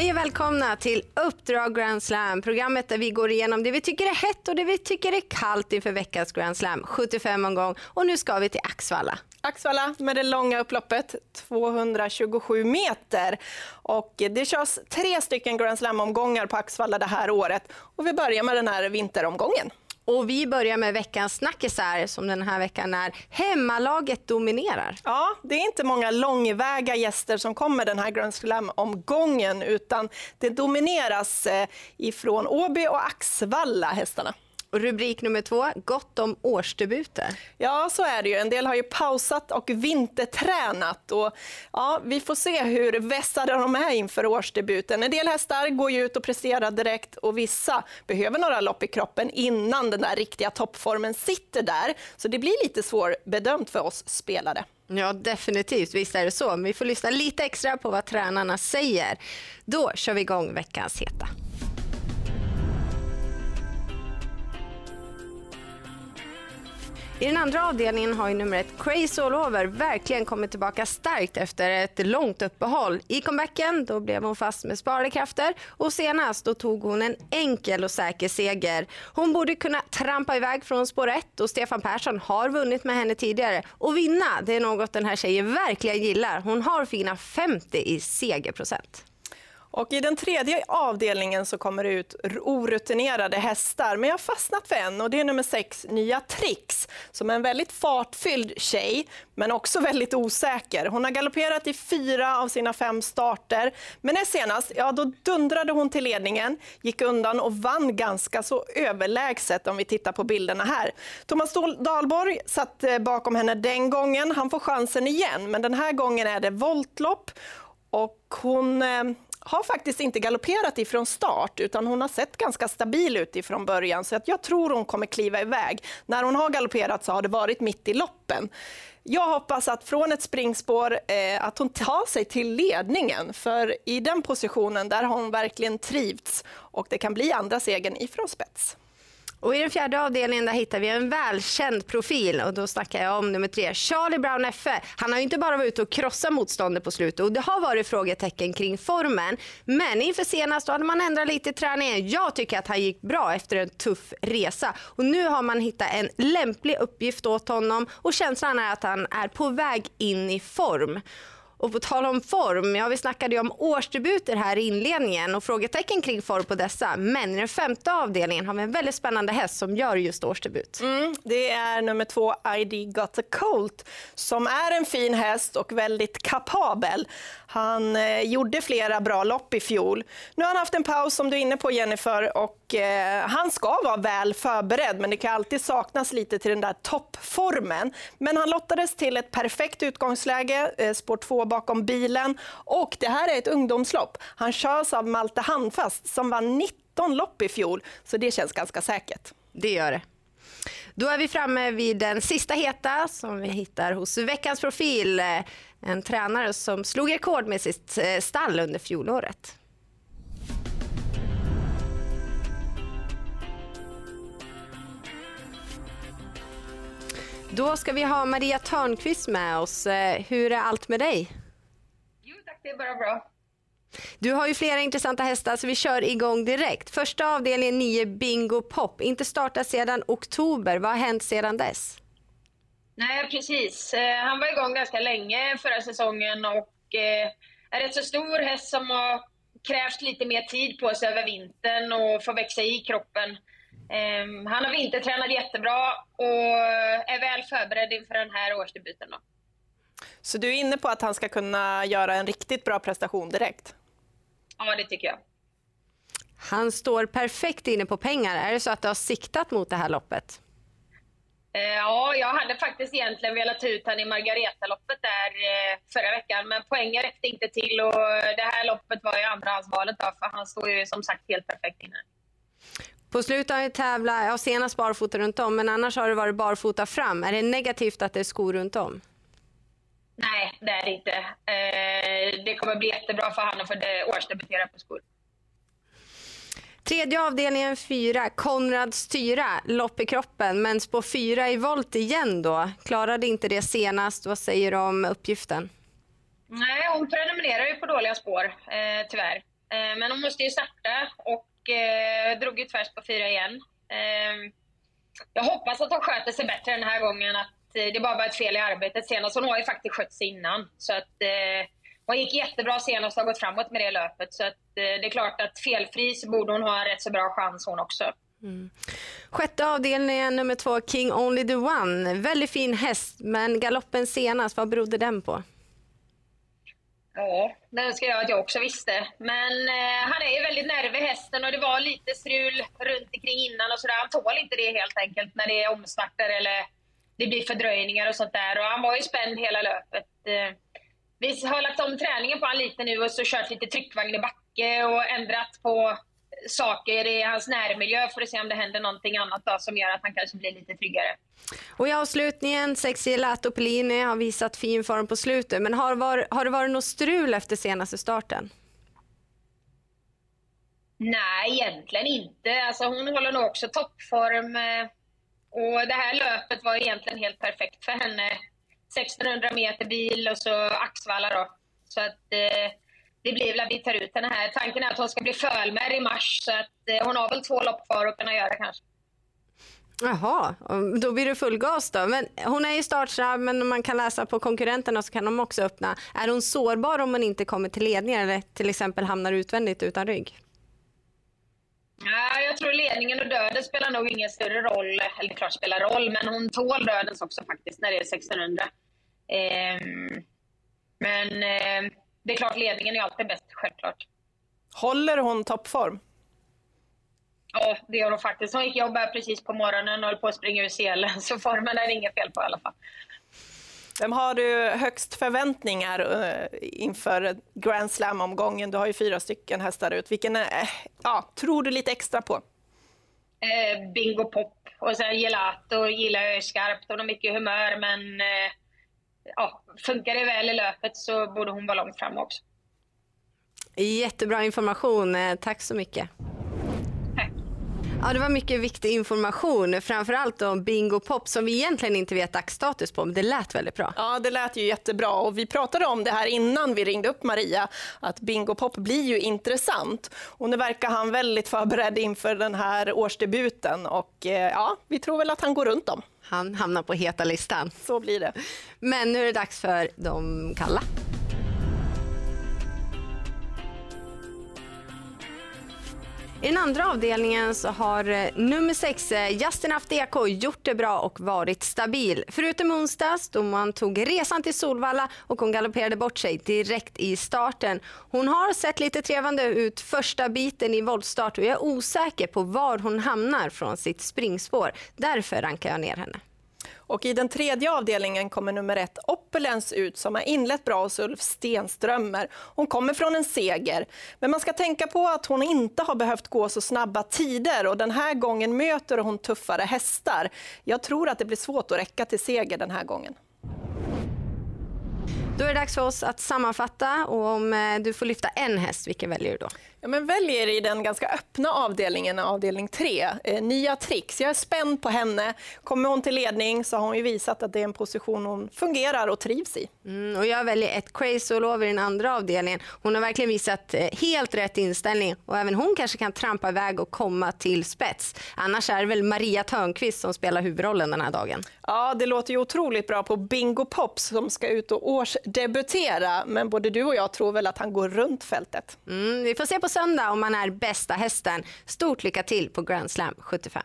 Hej och välkomna till Uppdrag Grand Slam, programmet där vi går igenom det vi tycker är hett och det vi tycker är kallt inför veckans Grand Slam, 75 omgång. Och nu ska vi till Axvalla. Axvalla med det långa upploppet, 227 meter. Och det körs tre stycken Grand Slam-omgångar på Axvalla det här året. Och vi börjar med den här vinteromgången. Och vi börjar med veckans snackisar som den här veckan är hemmalaget dominerar. Ja, det är inte många långväga gäster som kommer den här Grand Slam-omgången utan det domineras eh, ifrån Åby och Axvalla hästarna. Rubrik nummer två, gott om årsdebuter. Ja, så är det ju. En del har ju pausat och vintertränat. Och, ja, vi får se hur vässade de är inför årsdebuten. En del hästar går ju ut och presterar direkt och vissa behöver några lopp i kroppen innan den där riktiga toppformen sitter där. Så det blir lite svårbedömt för oss spelare. Ja, definitivt. Visst är det så. Men vi får lyssna lite extra på vad tränarna säger. Då kör vi igång veckans heta. I den andra avdelningen har ju numret Crazy All Over verkligen kommit tillbaka starkt efter ett långt uppehåll. I comebacken då blev hon fast med sparade krafter och senast då tog hon en enkel och säker seger. Hon borde kunna trampa iväg från spår 1 och Stefan Persson har vunnit med henne tidigare. Och vinna, det är något den här tjejen verkligen gillar. Hon har fina 50 i segerprocent. Och I den tredje avdelningen så kommer det ut orutinerade hästar, men jag har fastnat för en och det är nummer sex, Nya Trix. som är en väldigt fartfylld tjej, men också väldigt osäker. Hon har galopperat i fyra av sina fem starter, men när senast, ja då dundrade hon till ledningen, gick undan och vann ganska så överlägset om vi tittar på bilderna här. Thomas Dahlborg satt eh, bakom henne den gången, han får chansen igen, men den här gången är det voltlopp och hon eh, har faktiskt inte galopperat ifrån start utan hon har sett ganska stabil ut ifrån början så att jag tror hon kommer kliva iväg. När hon har galopperat så har det varit mitt i loppen. Jag hoppas att från ett springspår eh, att hon tar sig till ledningen för i den positionen där har hon verkligen trivts och det kan bli andra segern ifrån spets. Och I den fjärde avdelningen där hittar vi en välkänd profil och då snackar jag om nummer tre, Charlie Brown Effe. Han har ju inte bara varit ute och krossat motståndet på slutet och det har varit frågetecken kring formen. Men inför senast då hade man ändrat lite i träningen. Jag tycker att han gick bra efter en tuff resa och nu har man hittat en lämplig uppgift åt honom och känslan är att han är på väg in i form. Och på tal om form, ja vi snackade ju om årsdebuter här i inledningen och frågetecken kring form på dessa. Men i den femte avdelningen har vi en väldigt spännande häst som gör just årsdebut. Mm, det är nummer två ID Got a Colt som är en fin häst och väldigt kapabel. Han eh, gjorde flera bra lopp i fjol. Nu har han haft en paus som du är inne på Jennifer och eh, han ska vara väl förberedd men det kan alltid saknas lite till den där toppformen. Men han lottades till ett perfekt utgångsläge, eh, spår 2 bakom bilen och det här är ett ungdomslopp. Han körs av Malte Handfast som vann 19 lopp i fjol så det känns ganska säkert. Det gör det. Då är vi framme vid den sista heta som vi hittar hos veckans profil. En tränare som slog rekord med sitt eh, stall under fjolåret. Då ska vi ha Maria Törnqvist med oss. Eh, hur är allt med dig? Det är bara bra. Du har ju flera intressanta hästar så vi kör igång direkt. Första avdelningen 9 Bingo Pop, inte startat sedan oktober. Vad har hänt sedan dess? Nej, precis. Eh, han var igång ganska länge förra säsongen och eh, är rätt så stor häst som har krävt lite mer tid på sig över vintern och få växa i kroppen. Ehm, han har vintertränat jättebra och är väl förberedd inför den här årsdebuten. Då. Så du är inne på att han ska kunna göra en riktigt bra prestation direkt? Ja, det tycker jag. Han står perfekt inne på pengar. Är det så att du har siktat mot det här loppet? Eh, ja, jag hade faktiskt egentligen velat ta ut honom i Margareta-loppet där eh, förra veckan, men poängen räckte inte till och det här loppet var ju andrahandsvalet då, för han står ju som sagt helt perfekt inne. På slutet har du tävlat, ja senast barfota runt om, men annars har det varit barfota fram. Är det negativt att det är skor runt om? Nej, det är det inte. Eh, det kommer bli jättebra för honom att få årsdebutera på skor. Tredje avdelningen fyra, Konrad styra, lopp i kroppen, men spår fyra i volt igen då. Klarade inte det senast. Vad säger du om uppgiften? Nej, hon prenumererar ju på dåliga spår, eh, tyvärr. Men hon måste ju starta och eh, drog ju tvärs på fyra igen. Eh, jag hoppas att hon sköter sig bättre den här gången, att eh, det bara var ett fel i arbetet senast. Hon har ju faktiskt skött sig innan. Så att, eh, hon gick jättebra senast och har gått framåt med det löpet. Så att, eh, det är klart att felfri så borde hon ha en rätt så bra chans hon också. Mm. Sjätte avdelningen nummer två, King Only the One. Väldigt fin häst, men galoppen senast, vad berodde den på? Ja, det önskar jag att jag också visste. Men eh, han är ju väldigt nervig hästen och det var lite strul runt omkring innan och sådär. Han tål inte det helt enkelt när det är omstarter eller det blir fördröjningar och sånt där. Och han var ju spänd hela löpet. Eh, vi har lagt om träningen på honom lite nu och så kört lite tryckvagn i backe och ändrat på saker i hans närmiljö för att se om det händer någonting annat då, som gör att han kanske blir lite tryggare. Och I avslutningen, Sexy Lato Pellini har visat fin form på slutet. Men har, var, har det varit något strul efter senaste starten? Nej, egentligen inte. Alltså, hon håller nog också toppform. Och det här löpet var egentligen helt perfekt för henne. 1600 meter bil och så Axvalla då. Så att eh, det blir väl att vi tar ut henne här. Tanken är att hon ska bli fölmer i mars så att eh, hon har väl två lopp kvar att kunna göra kanske. Jaha, då blir det full gas då. Men hon är ju startsnabb, men man kan läsa på konkurrenterna så kan de också öppna. Är hon sårbar om hon inte kommer till ledning eller till exempel hamnar utvändigt utan rygg? Ja, ledningen och döden spelar nog ingen större roll. Eller klart spelar roll, men hon tål dödens också faktiskt när det är 1600. Eh, men eh, det är klart, ledningen är alltid bäst, självklart. Håller hon toppform? Ja, det gör hon faktiskt. Hon gick jobba precis på morgonen och höll på att springa ur selen, så formen är det inget fel på i alla fall. Vem har du högst förväntningar uh, inför Grand Slam-omgången? Du har ju fyra stycken hästar ut. Vilken uh, ja, tror du lite extra på? Eh, Bingo Pop och sen Gelato gillar jag skarpt. Hon har mycket humör, men eh, ja, funkar det väl i löpet så borde hon vara långt fram också. Jättebra information. Eh, tack så mycket. Ja, det var mycket viktig information, framförallt om Bingo Pop som vi egentligen inte vet dagsstatus på, men det lät väldigt bra. Ja, det lät ju jättebra och vi pratade om det här innan vi ringde upp Maria, att Bingo Pop blir ju intressant och nu verkar han väldigt förberedd inför den här årsdebuten och eh, ja, vi tror väl att han går runt dem. Han hamnar på heta listan. Så blir det. Men nu är det dags för de kalla. I den andra avdelningen så har eh, nummer 6, eh, Justin Afdeko, gjort det bra och varit stabil. Förutom onsdags då man tog resan till Solvalla och hon galopperade bort sig direkt i starten. Hon har sett lite trevande ut första biten i voltstart och jag är osäker på var hon hamnar från sitt springspår. Därför rankar jag ner henne. Och I den tredje avdelningen kommer nummer ett Opulens ut som har inlett bra hos Ulf Stenströmer. Hon kommer från en seger, men man ska tänka på att hon inte har behövt gå så snabba tider och den här gången möter hon tuffare hästar. Jag tror att det blir svårt att räcka till seger den här gången. Då är det dags för oss att sammanfatta och om eh, du får lyfta en häst, vilken väljer du då? Ja, men väljer i den ganska öppna avdelningen, avdelning 3, eh, Nya Tricks. Jag är spänd på henne. Kommer hon till ledning så har hon ju visat att det är en position hon fungerar och trivs i. Mm, och jag väljer ett Crazy All Over i den andra avdelningen. Hon har verkligen visat eh, helt rätt inställning och även hon kanske kan trampa iväg och komma till spets. Annars är det väl Maria Törnqvist som spelar huvudrollen den här dagen. Ja, det låter ju otroligt bra på Bingo Pops som ska ut och årsdebutera. Men både du och jag tror väl att han går runt fältet. Mm, vi får se på söndag om man är bästa hästen. Stort lycka till på Grand Slam 75.